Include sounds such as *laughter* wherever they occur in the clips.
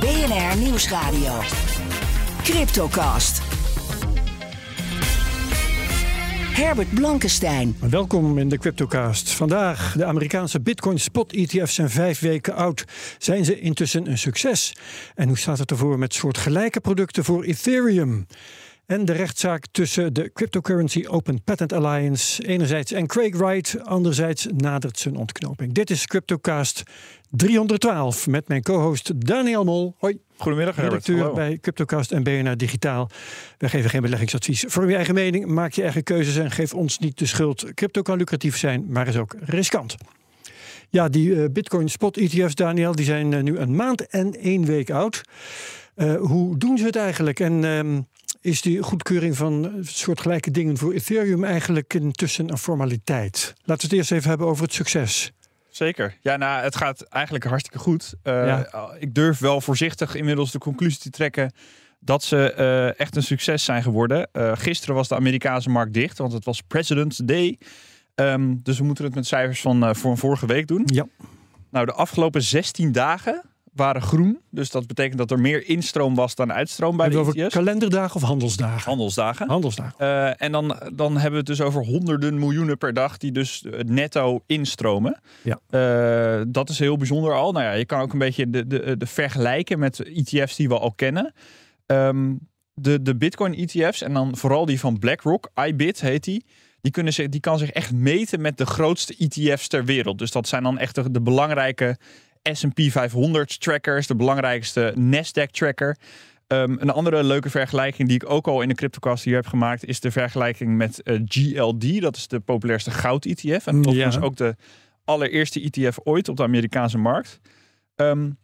BNR Nieuwsradio. Cryptocast. Herbert Blankenstein. Welkom in de Cryptocast. Vandaag, de Amerikaanse Bitcoin Spot ETF's zijn vijf weken oud. Zijn ze intussen een succes? En hoe staat het ervoor met soortgelijke producten voor Ethereum? En de rechtszaak tussen de Cryptocurrency Open Patent Alliance enerzijds en Craig Wright anderzijds nadert zijn ontknoping. Dit is Cryptocast 312 met mijn co-host Daniel Mol. Hoi. Goedemiddag, Herbert. Redacteur bij Cryptocast en BNR Digitaal. Wij geven geen beleggingsadvies. Voor je eigen mening, maak je eigen keuzes en geef ons niet de schuld. Crypto kan lucratief zijn, maar is ook riskant. Ja, die uh, Bitcoin Spot ETF's, Daniel, die zijn uh, nu een maand en één week oud. Uh, hoe doen ze het eigenlijk? En ehm, is die goedkeuring van soortgelijke dingen voor Ethereum eigenlijk intussen een formaliteit? Laten we het eerst even hebben over het succes. Zeker. Ja, nou, het gaat eigenlijk hartstikke goed. Uh, ja. Ik durf wel voorzichtig inmiddels de conclusie te trekken dat ze uh, echt een succes zijn geworden. Uh, gisteren was de Amerikaanse markt dicht, want het was President's Day. Um, dus we moeten het met cijfers van voor vorige week doen. Ja. Nou, de afgelopen 16 dagen waren groen. Dus dat betekent dat er meer instroom was dan uitstroom bij de over kalenderdagen of handelsdagen? Handelsdagen. Handelsdagen. Uh, en dan, dan hebben we het dus over honderden miljoenen per dag die dus netto instromen. Ja. Uh, dat is heel bijzonder al. Nou ja, je kan ook een beetje de, de, de vergelijken met ETF's die we al kennen. Um, de, de Bitcoin ETF's en dan vooral die van BlackRock, IBIT heet die. Die, kunnen zich, die kan zich echt meten met de grootste ETF's ter wereld. Dus dat zijn dan echt de, de belangrijke S&P 500 trackers, de belangrijkste Nasdaq tracker. Um, een andere leuke vergelijking die ik ook al in de CryptoCast hier heb gemaakt, is de vergelijking met uh, GLD. Dat is de populairste goud-ETF. En dat was ook de allereerste ETF ooit op de Amerikaanse markt. Um,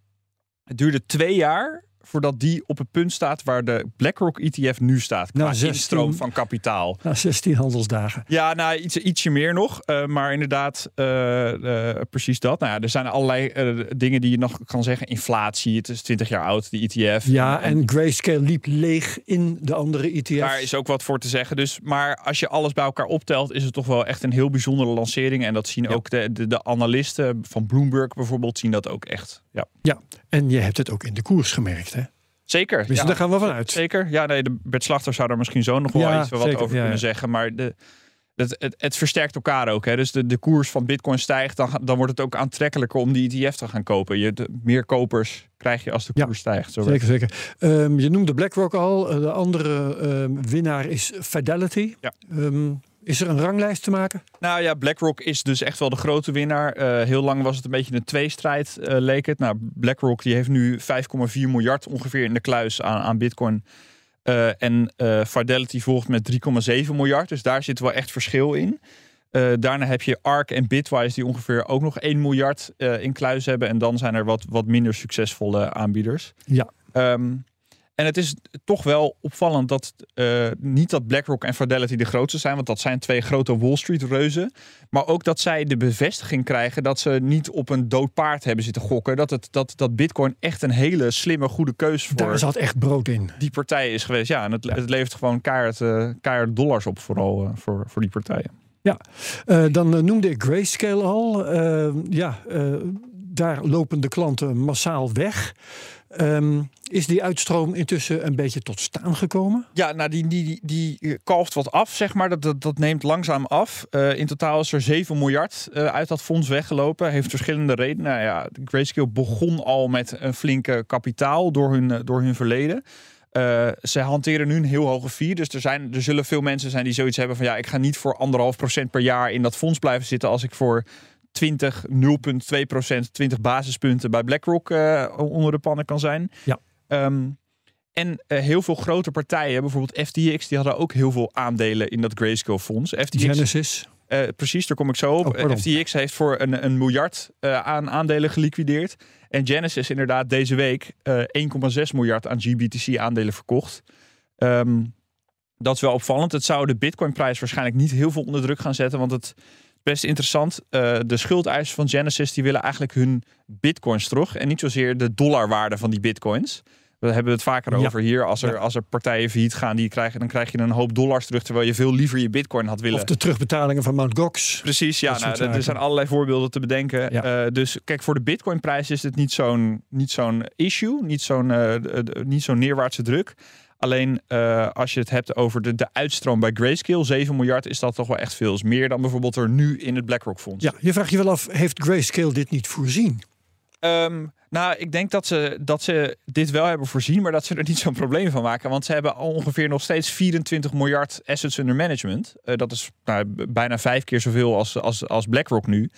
het duurde twee jaar voordat die op het punt staat waar de BlackRock ETF nu staat. Qua na 16, instroom van kapitaal. Na 16 handelsdagen. Ja, nou, iets, ietsje meer nog. Uh, maar inderdaad, uh, uh, precies dat. Nou ja, er zijn allerlei dingen die je nog kan zeggen. Inflatie, het is 20 jaar oud, die ETF. Ja, en, en Grayscale liep leeg in de andere ETF's. Daar is ook wat voor te zeggen. Dus, maar als je alles bij elkaar optelt, is het toch wel echt een heel bijzondere lancering. En dat zien ja. ook de, de, de analisten van Bloomberg bijvoorbeeld, zien dat ook echt. Ja. ja, en je hebt het ook in de koers gemerkt? Zeker. Dus ja, daar gaan we vanuit. Zeker. Ja, nee, de Bert Slachter zou daar misschien zo nog wel ja, iets wat zeker, over kunnen zeggen. Maar de, het, het, het versterkt elkaar ook. Hè. Dus de, de koers van Bitcoin stijgt, dan, dan wordt het ook aantrekkelijker om die ETF te gaan kopen. Je, de, meer kopers krijg je als de koers stijgt. Zo zeker, zeker. Um, je noemde BlackRock al. De andere um, winnaar is Fidelity. Ja. Um, is er een ranglijst te maken? Nou ja, BlackRock is dus echt wel de grote winnaar. Uh, heel lang was het een beetje een tweestrijd, uh, leek het. Nou, BlackRock die heeft nu 5,4 miljard ongeveer in de kluis aan, aan Bitcoin. Uh, en Fidelity volgt met 3,7 miljard. Dus daar zit wel echt verschil in. daarna heb je ARK en Bitwise die ongeveer ook nog 1 miljard in kluis hebben. En dan zijn er wat, wat minder succesvolle aanbieders. Ja. Um, en het is toch wel opvallend dat uh, niet dat BlackRock en Fidelity de grootste zijn, want dat zijn twee grote Wall Street reuzen. Maar ook dat zij de bevestiging krijgen dat ze niet op een dood paard hebben zitten gokken. Dat, het, dat, dat Bitcoin echt een hele slimme, goede keus voor. Daar zat echt brood in. Die partij is geweest. Ja, en het, ja. het levert gewoon keihard, uh, keihard dollars op, vooral uh, voor, voor die partijen. Ja, dan noemde ik Grayscale al. ja, daar lopen de klanten massaal weg. Um, is die uitstroom intussen een beetje tot staan gekomen? Ja, nou die, die, die, die kalft wat af, zeg maar. Dat, dat, dat neemt langzaam af. Uh, in totaal is er 7 miljard uh, uit dat fonds weggelopen. Heeft verschillende redenen. Nou ja, Grayscale begon al met een flinke kapitaal door hun, door hun verleden. Ze hanteren nu een heel hoge fee. Dus er, zijn, er zullen veel mensen zijn die zoiets hebben van... ja, ik ga niet voor anderhalf procent per jaar in dat fonds blijven zitten... als ik voor 20, 0,2 procent, 20 basispunten bij BlackRock uh, onder de pannen kan zijn. Ja. Um, en uh, heel veel grote partijen, bijvoorbeeld FTX, die hadden ook heel veel aandelen in dat Grayscale fonds. FTX, Genesis. Eh, precies, daar kom ik zo op. Oh. FTX heeft voor een, een miljard eh, aan aandelen geliquideerd. En Genesis inderdaad deze week eh 1,6 miljard aan GBTC aandelen verkocht. Ehm, dat is wel opvallend. Het zou de Bitcoin-prijs waarschijnlijk niet heel veel onder druk gaan zetten. Want het best interessant. eh, de schuldeisers van Genesis die willen eigenlijk hun Bitcoins terug. En niet zozeer de dollarwaarde van die Bitcoins. We hebben het vaker Ja. over hier. Als er, Ja. als er partijen failliet gaan, die krijgen, dan krijg je een hoop dollars terug. Terwijl je veel liever je Bitcoin had willen. Of de terugbetalingen van Mt. Gox. Precies, ja. Nou, er- zijn allerlei voorbeelden te bedenken. Ja. Eh, dus kijk, voor de Bitcoin-prijs is het niet zo'n niet zo'n issue, niet zo'n eh, niet zo'n neerwaartse druk. Alleen eh, als je het hebt over de, de uitstroom bij Grayscale, 7 miljard, is dat toch wel echt veel. Is meer dan bijvoorbeeld er nu in het BlackRock fonds. Ja, je vraagt je wel af, heeft Grayscale dit niet voorzien? Ehm, nou, ik denk dat ze, dat ze dit wel hebben voorzien, maar dat ze er niet zo'n probleem van maken. Want ze hebben ongeveer nog steeds 24 miljard assets under management. Eh, dat is nou, bijna vijf keer zoveel als, als, als BlackRock nu.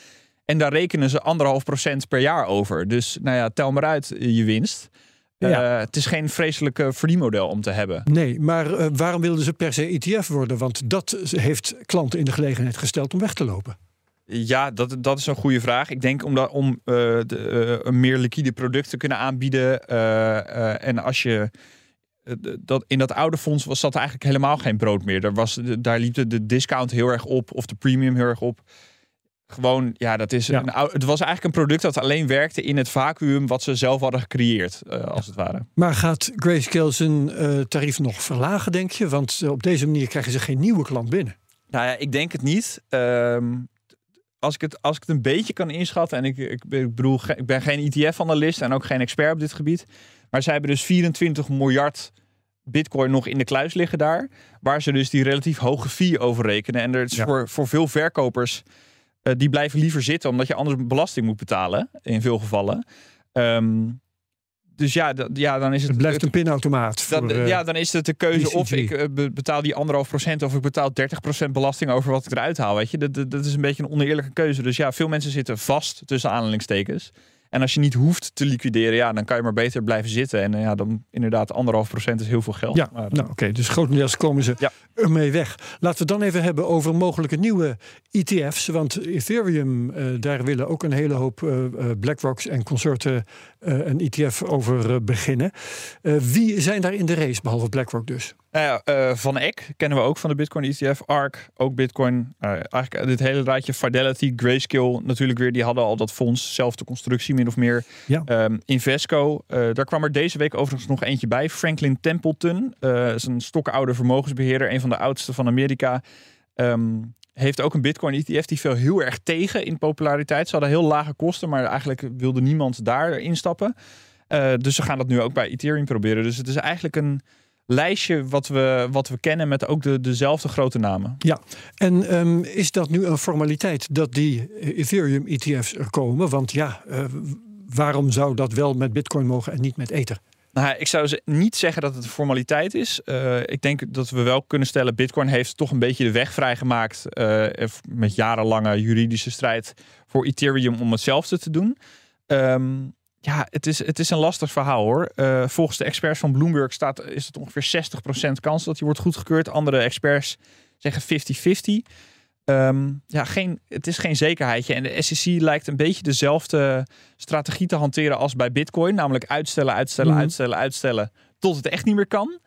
En daar rekenen ze anderhalf procent per jaar over. Dus nou ja, tel maar uit eh, je winst. Eh, Ja. het is geen vreselijke verdienmodel om te hebben. Nee, maar eh, waarom wilden ze per se ETF worden? Want dat heeft klanten in de gelegenheid gesteld om weg te lopen. Ja, dat, dat is een goede vraag. Ik denk omdat, om eh, de, eh, een meer liquide product te kunnen aanbieden. eh, eh, en als je. eh, dat, in dat oude fonds was dat eigenlijk helemaal geen brood meer. Daar, was, daar liep de, de discount heel erg op, of de premium heel erg op. Gewoon, ja, dat is Ja. Een, het was eigenlijk een product dat alleen werkte in het vacuüm wat ze zelf hadden gecreëerd, eh, als het ware. Maar gaat Grayscale zijn eh, tarief nog verlagen, denk je? Want eh, op deze manier krijgen ze geen nieuwe klant binnen. Nou ja, ik denk het niet. Ehm, als, ik het, als ik het een beetje kan inschatten, en ik, ik, ben- ik bedoel, ik ben geen ETF-analyst en ook geen expert op dit gebied. Maar zij hebben dus 24 miljard bitcoin nog in de kluis liggen daar. Waar ze dus die relatief hoge fee over rekenen. En er is Ja. voor, voor veel verkopers, eh, die blijven liever zitten, omdat je anders belasting moet betalen, in veel gevallen. Ehm, dus ja, ja, dan is het... Het blijft een pinautomaat. Dan, voor, eh, ja, dan is het de keuze of BCG. ik eh, be- betaal die anderhalf procent of ik betaal 30% belasting over wat ik eruit haal. Weet je, dat, dat, dat is een beetje een oneerlijke keuze. Dus ja, veel mensen zitten vast tussen aanhalingstekens. En als je niet hoeft te liquideren, ja, dan kan je maar beter blijven zitten. En eh, ja, dan inderdaad anderhalf procent is heel veel geld. Ja, Maar, nou oké, dus grotendeels komen ze Ja. ermee weg. Laten we dan even hebben over mogelijke nieuwe ETF's. Want Ethereum, eh, daar willen ook een hele hoop eh, eh, BlackRocks en consorten eh, een ETF over eh, beginnen. Eh, wie zijn daar in de race, behalve BlackRock dus? Nou ja, eh, Van Eck kennen we ook van de Bitcoin ETF. ARK, ook Bitcoin. Eh, eigenlijk dit hele rijtje Fidelity, Grayscale natuurlijk weer. Die hadden al dat fonds, zelfde constructie min of meer. Ja. Ehm, Invesco, eh, daar kwam er deze week overigens nog eentje bij. Franklin Templeton, eh is een stokoude vermogensbeheerder. Een van de oudste van Amerika. Ehm, heeft ook een Bitcoin ETF. Die viel heel erg tegen in populariteit. Ze hadden heel lage kosten, maar eigenlijk wilde niemand daar instappen. Eh, dus ze gaan dat nu ook bij Ethereum proberen. Dus het is eigenlijk een lijstje wat we, wat we kennen met ook de, dezelfde grote namen. Ja, en ehm, is dat nu een formaliteit dat die Ethereum ETF's er komen? Want ja, eh, waarom zou dat wel met Bitcoin mogen en niet met Ether? Nou, ik zou niet zeggen dat het een formaliteit is. Eh, ik denk dat we wel kunnen stellen, Bitcoin heeft toch een beetje de weg vrijgemaakt eh, met jarenlange juridische strijd voor Ethereum om hetzelfde te doen. Ehm, ja, het is, het is een lastig verhaal hoor. Eh, volgens de experts van Bloomberg staat, is het ongeveer 60% kans dat die wordt goedgekeurd. Andere experts zeggen 50-50. Ehm, ja, geen, het is geen zekerheidje. En de SEC lijkt een beetje dezelfde strategie te hanteren als bij Bitcoin. Namelijk uitstellen, uitstellen, Mhm. uitstellen, uitstellen. Tot het echt niet meer kan.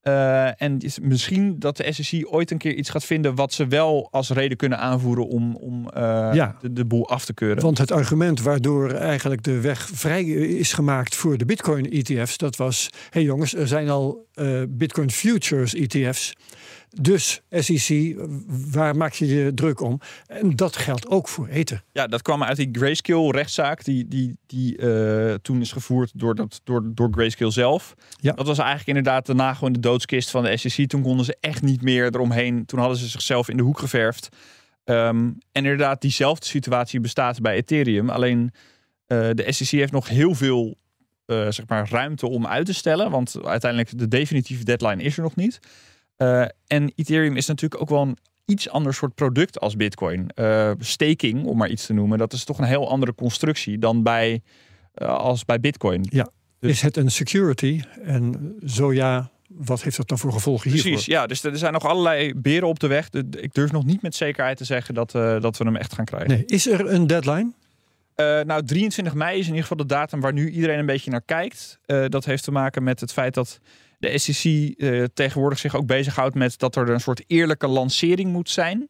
Eh, en is misschien dat de SEC ooit een keer iets gaat vinden wat ze wel als reden kunnen aanvoeren om, om eh, Ja. de, de boel af te keuren. Want het argument waardoor eigenlijk de weg vrij is gemaakt voor de Bitcoin ETF's, dat was: hé hey jongens, er zijn al eh, Bitcoin Futures ETF's. Dus SEC, waar maak je je druk om? En dat geldt ook voor Ether. Ja, dat kwam uit die Grayscale rechtszaak die, die, die eh, toen is gevoerd door, dat, door, door Grayscale zelf. Ja. Dat was eigenlijk inderdaad de nagel in de doodskist van de SEC. Toen konden ze echt niet meer eromheen. Toen hadden ze zichzelf in de hoek geverfd. Ehm, en inderdaad, diezelfde situatie bestaat bij Ethereum. Alleen eh, de SEC heeft nog heel veel eh, zeg maar, ruimte om uit te stellen. Want uiteindelijk de definitieve deadline is er nog niet. Eh, en Ethereum is natuurlijk ook wel een iets ander soort product als Bitcoin. Eh, staking, om maar iets te noemen, dat is toch een heel andere constructie dan bij, eh, als bij Bitcoin. Ja. Dus- Is het een security? En zo ja, wat heeft dat dan voor gevolgen hiervoor? Precies, ja. Dus er zijn nog allerlei beren op de weg. Ik durf nog niet met zekerheid te zeggen dat, dat we hem echt gaan krijgen. Nee, is er een deadline? Nou, 23 mei is in ieder geval de datum waar nu iedereen een beetje naar kijkt. Dat heeft te maken met het feit dat de SEC eh, tegenwoordig zich ook bezighoudt met dat er een soort eerlijke lancering moet zijn.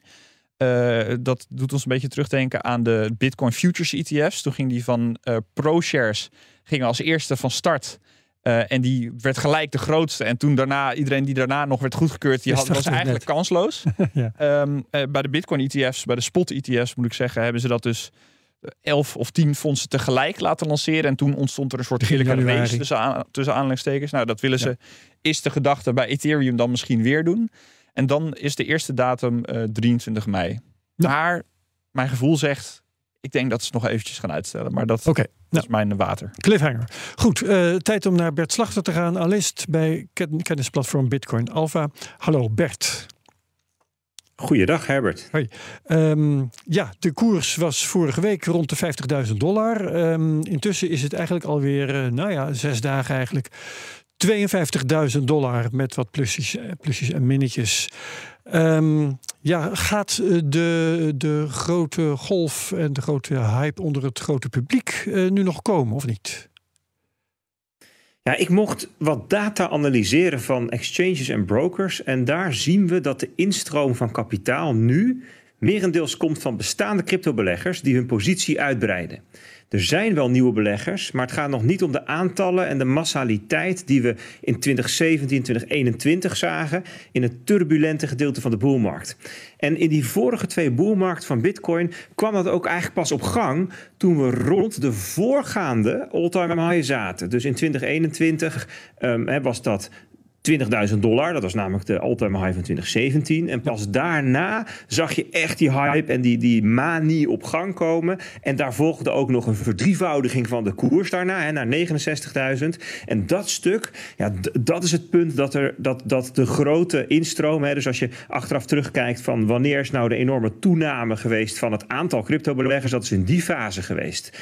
Eh, dat doet ons een beetje terugdenken aan de Bitcoin Futures ETF's. Toen ging die van eh, ProShares ging als eerste van start. En die werd gelijk de grootste. En toen daarna, iedereen die daarna nog werd goedgekeurd, die had, was eigenlijk kansloos. *laughs* Ja. Ehm, eh, bij de Bitcoin ETF's, bij de spot ETF's moet ik zeggen, hebben ze dat dus elf of tien fondsen tegelijk laten lanceren. En toen ontstond er een soort eerlijke januari. race tussen, aan, tussen aanhalingstekens. Nou, dat willen Ja. ze, is de gedachte bij Ethereum dan misschien weer doen. En dan is de eerste datum eh, 23 mei. Ja. Maar mijn gevoel zegt, ik denk dat ze het nog eventjes gaan uitstellen. Maar dat, dat nou. is mijn water. cliffhanger. Goed, eh, tijd om naar Bert Slachter te gaan. Analist bij ken- kennisplatform Bitcoin Alpha. Hallo Bert. Goeiedag Herbert. Ehm, ja, de koers was vorige week rond de 50.000 dollar. Ehm, intussen is het eigenlijk alweer, eh, nou ja, zes dagen eigenlijk. 52.000 dollar met wat plusjes, eh, plusjes en minnetjes. Ehm, ja, gaat eh, de, de grote golf en de grote hype onder het grote publiek nu nog komen of niet? Ja, ik mocht wat data analyseren van exchanges en brokers. En daar zien we dat de instroom van kapitaal nu merendeels komt van bestaande cryptobeleggers die hun positie uitbreiden. Er zijn wel nieuwe beleggers, maar het gaat nog niet om de aantallen en de massaliteit die we in 2017, 2021 zagen in het turbulente gedeelte van de boelmarkt. En in die vorige twee boelmarkten van Bitcoin kwam dat ook eigenlijk pas op gang toen we rond de voorgaande all-time high zaten. Dus in 2021 ehm, was dat 20.000 dollar. Dat was namelijk de all-time high van 2017. En pas daarna zag je echt die hype en die, die manie op gang komen. En daar volgde ook nog een verdrievoudiging van de koers daarna hè, naar 69.000. En dat stuk, ja, dat is het punt dat, er, dat, dat de grote instroom... Hè, dus als je achteraf terugkijkt van wanneer is nou de enorme toename geweest... van het aantal cryptobeleggers, dat is in die fase geweest.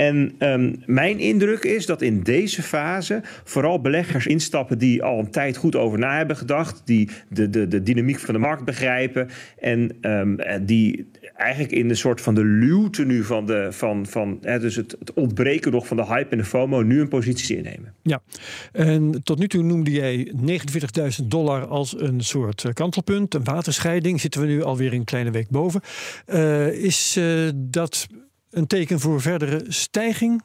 En ehm, mijn indruk is dat in deze fase vooral beleggers instappen die al een tijd goed over na hebben gedacht, die de, de, de dynamiek van de markt begrijpen en ehm, eh, die eigenlijk in de soort van de luwte nu van de van, van hè, dus het, het ontbreken nog van de hype en de FOMO nu een positie innemen. Ja, en tot nu toe noemde jij 49.000 dollar als een soort eh, kantelpunt, een waterscheiding. Zitten we nu alweer een kleine week boven. Eh, is dat een teken voor verdere stijging?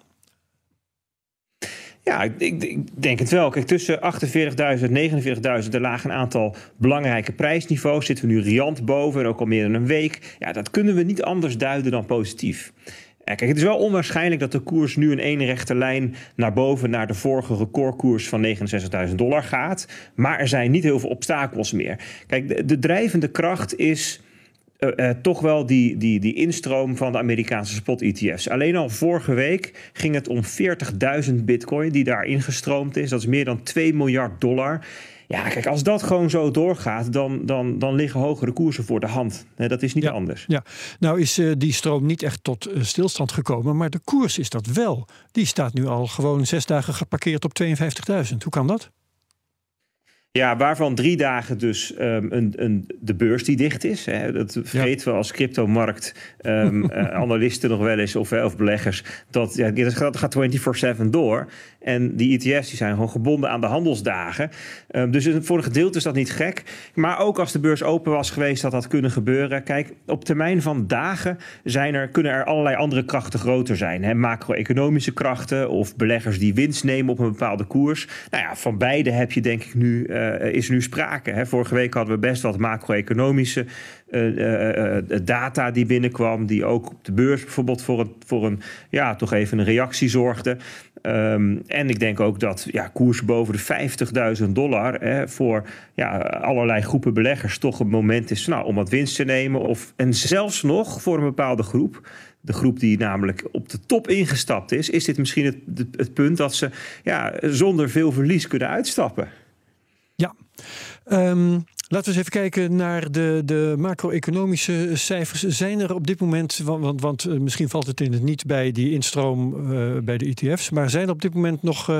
Ja, ik, ik, denk het wel. Kijk, tussen 48.000 en 49.000 er lagen een aantal belangrijke prijsniveaus. Zitten we nu riant boven en ook al meer dan een week. Ja, dat kunnen we niet anders duiden dan positief. Kijk, het is wel onwaarschijnlijk dat de koers nu in één rechte lijn naar boven naar de vorige recordkoers van 69.000 dollar gaat. Maar er zijn niet heel veel obstakels meer. Kijk, de drijvende kracht is eh, eh, toch wel die, die, die instroom van de Amerikaanse spot-ETF's. Alleen al vorige week ging het om 40.000 bitcoin die daar ingestroomd is. Dat is meer dan 2 miljard dollar. Ja, kijk, als dat gewoon zo doorgaat, dan, dan, dan liggen hogere koersen voor de hand. Dat is niet Ja. anders. Ja, nou is eh, die stroom niet echt tot stilstand gekomen, maar de koers is dat wel. Die staat nu al gewoon zes dagen geparkeerd op 52.000. Hoe kan dat? Ja, waarvan drie dagen dus ehm, een, een, de beurs die dicht is. Hè. Dat vergeten we als cryptomarkt ehm, *laughs* eh, nog wel eens of, of beleggers. Dat, ja, dat gaat 24-7 door. En die ETF's die zijn gewoon gebonden aan de handelsdagen. Ehm, dus voor een gedeelte is dat niet gek. Maar ook als de beurs open was geweest, had dat kunnen gebeuren. Kijk, op termijn van dagen zijn er, kunnen er allerlei andere krachten groter zijn. Hè. Macro-economische krachten of beleggers die winst nemen op een bepaalde koers. Nou ja, van beide heb je denk ik nu, eh, is nu sprake. Hè. Vorige week hadden we best wat macro-economische eh, eh, data die binnenkwam. Die ook op de beurs bijvoorbeeld voor een, voor een ja, toch even een reactie zorgde. Ehm, en ik denk ook dat ja, koers boven de 50.000 dollar hè, voor ja, allerlei groepen beleggers toch een moment is nou, om wat winst te nemen. Of, en zelfs nog voor een bepaalde groep. De groep die namelijk op de top ingestapt is, is dit misschien het, het, punt dat ze ja, zonder veel verlies kunnen uitstappen. Ja. Ehm, Laten we eens even kijken naar de, de macro-economische cijfers. Zijn er op dit moment, want, want, eh, misschien valt het in het niet bij die instroom uh, bij de ETF's, maar zijn er op dit moment nog uh,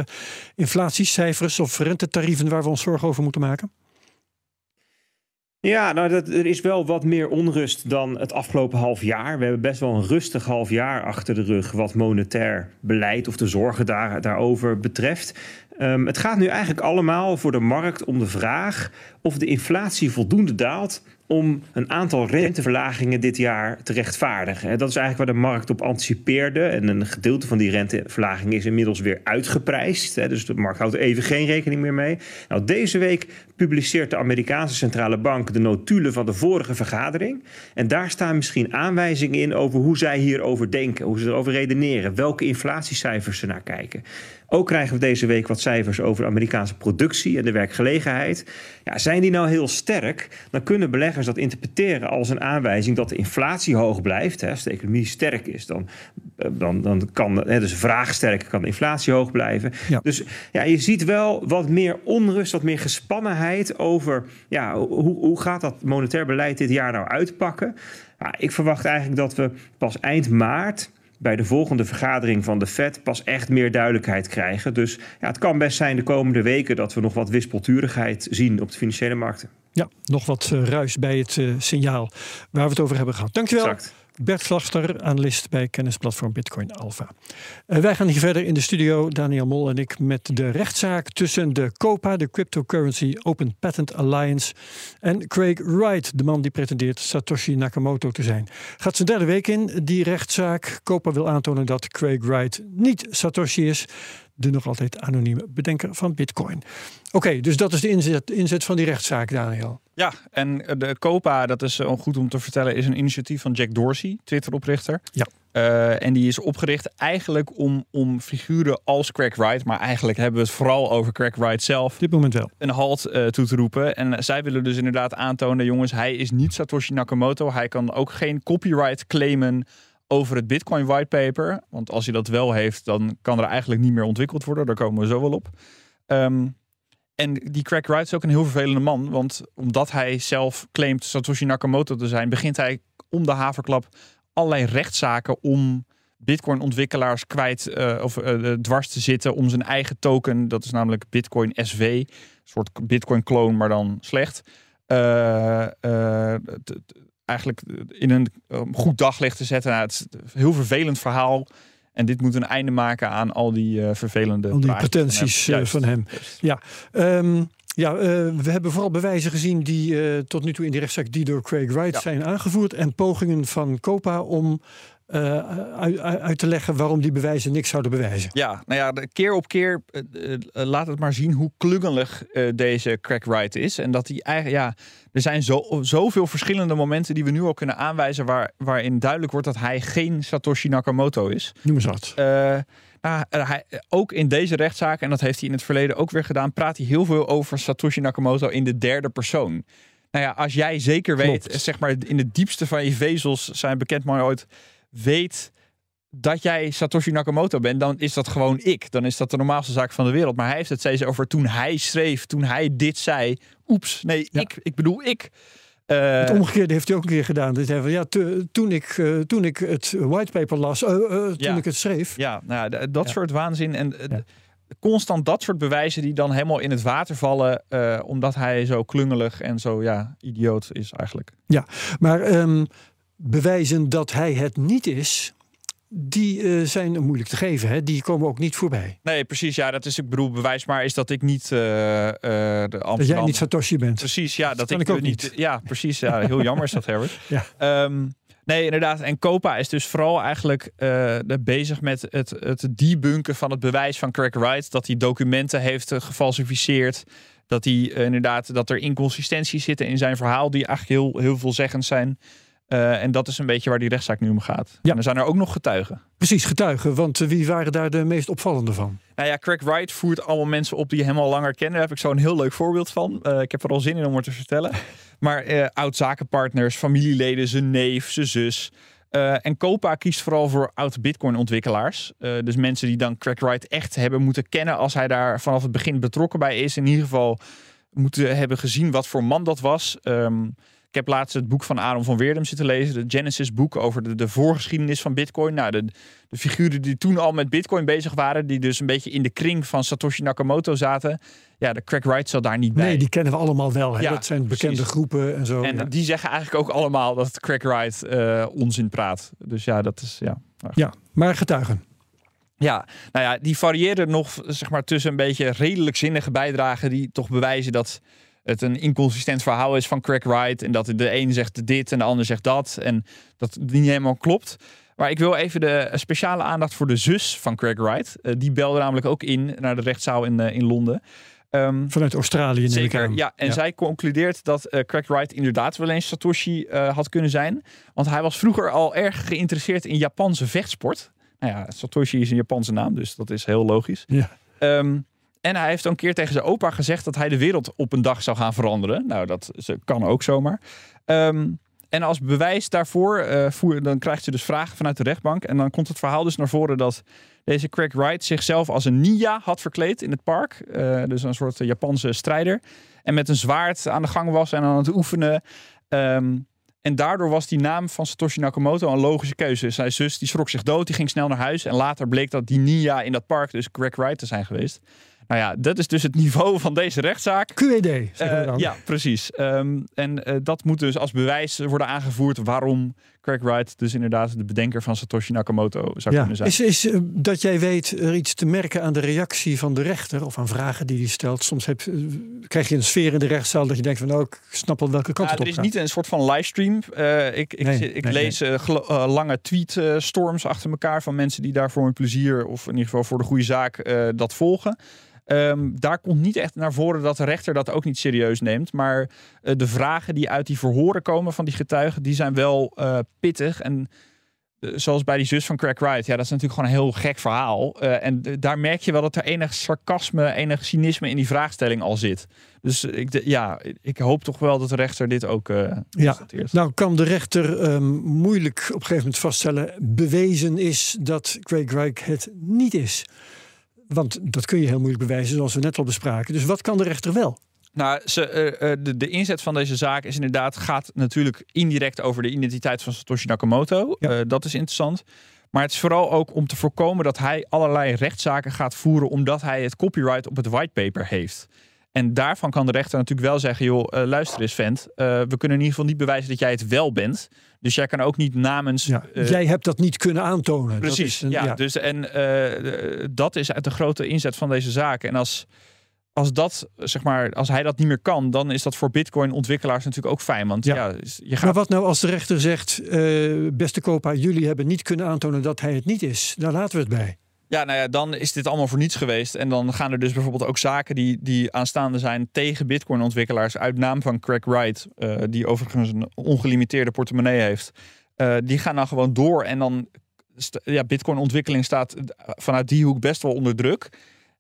inflatiecijfers of rentetarieven waar we ons zorgen over moeten maken? Ja, nou, dat, er is wel wat meer onrust dan het afgelopen half jaar. We hebben best wel een rustig half jaar achter de rug wat monetair beleid of de zorgen daar, daarover betreft. Um, het gaat nu eigenlijk allemaal voor de markt om de vraag of de inflatie voldoende daalt om een aantal renteverlagingen dit jaar te rechtvaardigen. Dat is eigenlijk waar de markt op anticipeerde. En een gedeelte van die renteverlaging is inmiddels weer uitgeprijsd. Dus de markt houdt er even geen rekening meer mee. Nou, deze week publiceert de Amerikaanse centrale bank de notulen van de vorige vergadering. En daar staan misschien aanwijzingen in over hoe zij hierover denken, hoe ze erover redeneren, welke inflatiecijfers ze naar kijken. Ook krijgen we deze week wat cijfers over de Amerikaanse productie en de werkgelegenheid. Ja, zijn die nou heel sterk, dan kunnen beleggers dat interpreteren als een aanwijzing dat de inflatie hoog blijft. Hè. Als de economie sterk is, dan, eh, dan, dan kan hè, dus vraag sterk, kan de inflatie hoog blijven. Ja. Dus ja, je ziet wel wat meer onrust, wat meer gespannenheid over ja, hoe, hoe gaat dat monetair beleid dit jaar nou uitpakken. Ja, ik verwacht eigenlijk dat we pas eind maart bij de volgende vergadering van de Fed pas echt meer duidelijkheid krijgen. Dus ja, het kan best zijn de komende weken dat we nog wat wispelturigheid zien op de financiële markten. Ja, nog wat uh, ruis bij het uh, signaal waar we het over hebben gehad. Dankjewel. Exact. Bert Vlachter, analist bij kennisplatform Bitcoin Alpha. Uh, wij gaan hier verder in de studio, Daniel Mol en ik, met de rechtszaak tussen de COPA, de Cryptocurrency Open Patent Alliance, en Craig Wright, de man die pretendeert Satoshi Nakamoto te zijn. Gaat zijn derde week in, die rechtszaak. COPA wil aantonen dat Craig Wright niet Satoshi is de nog altijd anonieme bedenker van Bitcoin. Oké, dus dat is de inzet, inzet van die rechtszaak, Daniel. Ja, en de COPA, dat is goed om te vertellen, is een initiatief van Jack Dorsey, Twitter-oprichter. Ja. Uh, en die is opgericht eigenlijk om, om figuren als Craig Wright, maar eigenlijk hebben we het vooral over Craig Wright zelf. Dit moment wel. Een halt uh, toe te roepen. En zij willen dus inderdaad aantonen, jongens, hij is niet Satoshi Nakamoto. Hij kan ook geen copyright claimen over het Bitcoin whitepaper. Want als hij dat wel heeft, dan kan er eigenlijk niet meer ontwikkeld worden. Daar komen we zo wel op. Um, en die Craig Wright is ook een heel vervelende man. Want omdat hij zelf claimt Satoshi Nakamoto te zijn, begint hij om de haverklap allerlei rechtszaken om Bitcoin-ontwikkelaars kwijt uh, of uh, dwars te zitten om zijn eigen token. Dat is namelijk Bitcoin SV, een soort Bitcoin-clone, maar dan slecht. Eigenlijk in een goed daglicht te zetten. Nou, het is een heel vervelend verhaal. En dit moet een einde maken aan al die uh, vervelende al die pretenties van hem. van hem. Ja, um, ja uh, we hebben vooral bewijzen gezien die uh, tot nu toe in die rechtszaak die door Craig Wright ja. zijn aangevoerd en pogingen van Copa om uh, uit, uit, te leggen waarom die bewijzen niks zouden bewijzen. Ja, nou ja, de keer op keer uh, uh, laat het maar zien hoe klungelig deze Wright is. En dat hij eigenlijk, ja, er zijn zo, zoveel verschillende momenten die we nu al kunnen aanwijzen waar, waarin duidelijk wordt dat hij geen Satoshi Nakamoto is. Noem eens wat. Nou, hij, ook in deze rechtszaak, en dat heeft hij in het verleden ook weer gedaan, praat hij heel veel over Satoshi Nakamoto in de derde persoon. Nou ja, als jij zeker weet, zeg maar in het diepste van je vezels zijn bekend maar ooit weet dat jij Satoshi Nakamoto bent, dan is dat gewoon ik. Dan is dat de normaalste zaak van de wereld. Maar hij heeft het steeds over toen hij schreef, toen hij dit zei. Oeps, nee, ja. ik, ik bedoel ik. Uh, het omgekeerde heeft hij ook een keer gedaan. Dus hij van, ja, toen, ik, uh, toen ik het whitepaper las, uh, toen ja. ik het schreef. Ja, nou, dat soort waanzin. En constant dat soort bewijzen die dan helemaal in het water vallen. omdat hij zo klungelig en zo ja, idioot is eigenlijk. Ja, maar... Um, bewijzen dat hij het niet is, die uh, zijn moeilijk te geven. Hè? Die komen ook niet voorbij. Nee, precies. Ja, dat is, ik bedoel, bewijs maar is dat ik niet uh, uh, de Amsterdam... Dat jij niet Satoshi bent. Precies, ja. Dat, dat ik, ik ook niet. Ja, precies. Ja, heel jammer is dat, Herbert. *laughs* ja. Um, nee, inderdaad. En Copa is dus vooral eigenlijk bezig met het, het debunken van het bewijs van Craig Wright. Dat hij documenten heeft gefalsificeerd. Dat hij inderdaad, dat er inconsistenties zitten in zijn verhaal die eigenlijk heel, heel veelzeggend zijn. Uh, en dat is een beetje waar die rechtszaak nu om gaat. Ja. En er zijn er ook nog getuigen. Precies, getuigen. Want uh, wie waren daar de meest opvallende van? Nou ja, Craig Wright voert allemaal mensen op die hem al langer kennen. Daar heb ik zo een heel leuk voorbeeld van. Uh, ik heb er al zin in om het te vertellen. *laughs* maar oud-zakenpartners, familieleden, zijn neef, zijn zus. en Copa kiest vooral voor oud-Bitcoin-ontwikkelaars. dus mensen die dan Craig Wright echt hebben moeten kennen als hij daar vanaf het begin betrokken bij is. In ieder geval moeten hebben gezien wat voor man dat was. Ehm, ik heb laatst het boek van Aaron van Weerdem zitten lezen. De Genesis boek over de, de voorgeschiedenis van Bitcoin. Nou, de, de figuren die toen al met Bitcoin bezig waren. Die dus een beetje in de kring van Satoshi Nakamoto zaten. Ja, de Craig Wright zat daar niet bij. Nee, die kennen we allemaal wel. Hè? Ja, dat zijn bekende precies. groepen en zo. En ja. die zeggen eigenlijk ook allemaal dat Craig Wright eh, onzin praat. Dus ja, dat is ja. ja, maar getuigen. Ja, nou ja, die variëren nog zeg maar tussen een beetje redelijk zinnige bijdragen die toch bewijzen dat het een inconsistent verhaal is van Craig Wright en dat de een zegt dit en de ander zegt dat en dat het niet helemaal klopt. Maar ik wil even de speciale aandacht voor de zus van Craig Wright. Eh, die belde namelijk ook in naar de rechtszaal in, eh, in Londen. Ehm, Vanuit Australië neem ik Zeker, ja. En zij concludeert dat eh, Craig Wright inderdaad wel eens Satoshi had kunnen zijn. Want hij was vroeger al erg geïnteresseerd in Japanse vechtsport. Nou ja, Satoshi is een Japanse naam, dus dat is heel logisch. Ja. Ehm, en hij heeft een keer tegen zijn opa gezegd dat hij de wereld op een dag zou gaan veranderen. Nou, dat kan ook zomaar. Ehm, en als bewijs daarvoor eh, voer, dan krijgt ze dus vragen vanuit de rechtbank. En dan komt het verhaal dus naar voren dat deze Craig Wright zichzelf als een ninja had verkleed in het park. Eh, dus een soort Japanse strijder. En met een zwaard aan de gang was en aan het oefenen. Ehm, en daardoor was die naam van Satoshi Nakamoto een logische keuze. Zijn zus die schrok zich dood, die ging snel naar huis. En later bleek dat die ninja in dat park dus Craig Wright te zijn geweest. Nou ja, dat is dus het niveau van deze rechtszaak. QED, zeggen we Eh, dan. ja, precies. Ehm, en eh, dat moet dus als bewijs worden aangevoerd waarom Craig Wright dus inderdaad de bedenker van Satoshi Nakamoto zou Ja. kunnen zijn. Is, is eh, dat jij weet er iets te merken aan de reactie van de rechter of aan vragen die hij stelt? Soms heb, eh, krijg je een sfeer in de rechtszaal dat je denkt van nou, ik snap wel welke kant Ja, het op er is gaat. niet een soort van livestream. Eh, ik ik, Nee, ik nee, lees eh, lange tweetstorms achter elkaar van mensen die daar voor hun plezier of in ieder geval voor de goede zaak eh, dat volgen. Ehm, daar komt niet echt naar voren dat de rechter dat ook niet serieus neemt. Maar eh, de vragen die uit die verhoren komen van die getuigen, die zijn wel eh, pittig. En eh, zoals bij die zus van Craig Wright, ja, dat is natuurlijk gewoon een heel gek verhaal. En daar merk je wel dat er enig sarcasme, enig cynisme in die vraagstelling al zit. Dus ik, ja, ik hoop toch wel dat de rechter dit ook eh Ja, nou kan de rechter ehm, moeilijk op een gegeven moment vaststellen bewezen is dat Craig Wright het niet is. Want dat kun je heel moeilijk bewijzen, zoals we net al bespraken. Dus wat kan de rechter wel? Nou, ze, eh, eh, de, de inzet van deze zaak is inderdaad, gaat natuurlijk indirect over de identiteit van Satoshi Nakamoto. Ja. Eh, dat is interessant. Maar het is vooral ook om te voorkomen dat hij allerlei rechtszaken gaat voeren omdat hij het copyright op het whitepaper heeft. En daarvan kan de rechter natuurlijk wel zeggen, joh, eh, luister eens vent, eh, we kunnen in ieder geval niet bewijzen dat jij het wel bent. Dus jij kan ook niet namens... Ja, eh, jij hebt dat niet kunnen aantonen. Dat Precies, is een- ja, Dus, en dat is uit de grote inzet van deze zaak. En als, als, dat, zeg maar, als hij dat niet meer kan, dan is dat voor Bitcoin-ontwikkelaars natuurlijk ook fijn. Want Ja. je Maar gaat. wat nou als de rechter zegt, beste kopa, jullie hebben niet kunnen aantonen dat hij het niet is. Daar laten we het bij. Ja, nou ja, dan is dit allemaal voor niets geweest. En dan gaan er dus bijvoorbeeld ook zaken die, die aanstaande zijn tegen Bitcoin-ontwikkelaars uit naam van Craig Wright, eh, die overigens een ongelimiteerde portemonnee heeft. Eh, die gaan dan gewoon door. En dan, ja, Bitcoin-ontwikkeling staat vanuit die hoek best wel onder druk.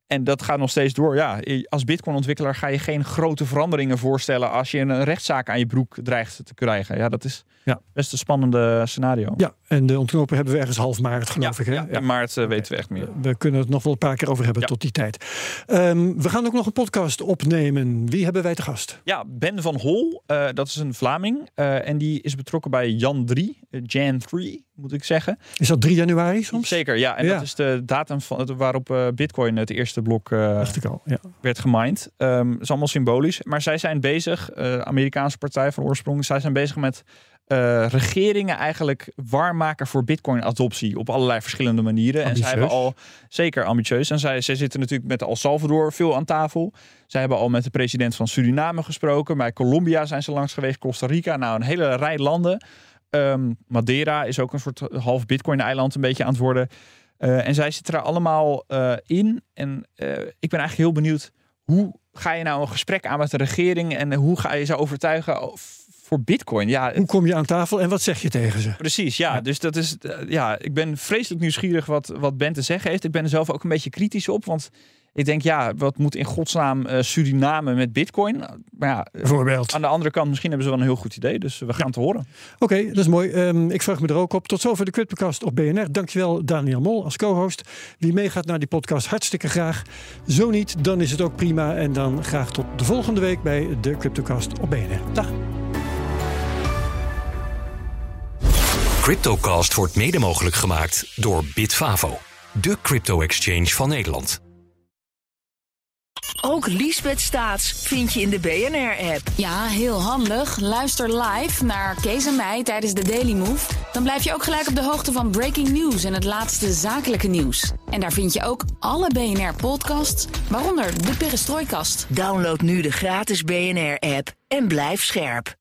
En dat gaat nog steeds door. Ja, als Bitcoin-ontwikkelaar ga je geen grote veranderingen voorstellen als je een rechtszaak aan je broek dreigt te krijgen. Ja, dat is Ja. best een spannende scenario. Ja, en de ontknopen hebben we ergens half maart, geloof ik. Hè? ja, in maart eh, weten we echt meer. We kunnen het nog wel een paar keer over hebben Ja. tot die tijd. Ehm, we gaan ook nog een podcast opnemen. Wie hebben wij te gast? Ja, Ben van Hol, eh, dat is een Vlaming. eh, en die is betrokken bij Jan 3, eh, Jan 3 moet ik zeggen. Is dat 3 januari soms? Zeker, ja. En Ja. dat is de datum van, waarop eh, Bitcoin het eerste blok eh, Dacht ik al. Ja. werd gemined. Dat is allemaal symbolisch. Maar zij zijn bezig, eh, Amerikaanse partij van oorsprong, zij zijn bezig met eh, regeringen eigenlijk warm maken voor Bitcoin-adoptie op allerlei verschillende manieren. En zij hebben al zeker ambitieus. En zij, zij zitten natuurlijk met El Salvador veel aan tafel. Zij hebben al met de president van Suriname gesproken. Bij Colombia zijn ze langs geweest, Costa Rica. Nou, een hele rij landen. Ehm, Madeira is ook een soort half Bitcoin-eiland een beetje aan het worden. Eh, en zij zitten er allemaal eh, in. En ik ben eigenlijk heel benieuwd hoe ga je nou een gesprek aan met de regering en hoe ga je ze overtuigen voor Bitcoin? Ja, Hoe kom je aan tafel en wat zeg je tegen ze? precies. Ja, dus dat is. eh, ja, ik ben vreselijk nieuwsgierig wat, wat Ben te zeggen heeft. Ik ben er zelf ook een beetje kritisch op, want Ik denk, ja, wat moet in godsnaam uh, Suriname met bitcoin? Maar ja, Bijvoorbeeld. aan de andere kant, misschien hebben ze wel een heel goed idee. Dus we gaan het horen. Oké, dat is mooi. Um, ik vraag me er ook op. Tot zover de Cryptocast op BNR. Dankjewel Daniel Mol als co-host. Wie meegaat naar die podcast, hartstikke graag. Zo niet, dan is het ook prima. En dan graag tot de volgende week bij de Cryptocast op BNR. Dag. Cryptocast wordt mede mogelijk gemaakt door Bitfavo, de crypto-exchange van Nederland. Ook Liesbeth Staats vind je in de BNR-app. Ja, heel handig. Luister live naar Kees en mij tijdens de Daily Move. Dan blijf je ook gelijk op de hoogte van breaking news en het laatste zakelijke nieuws. En daar vind je ook alle BNR-podcasts, waaronder de Perestrooikast. Download nu de gratis BNR-app en blijf scherp.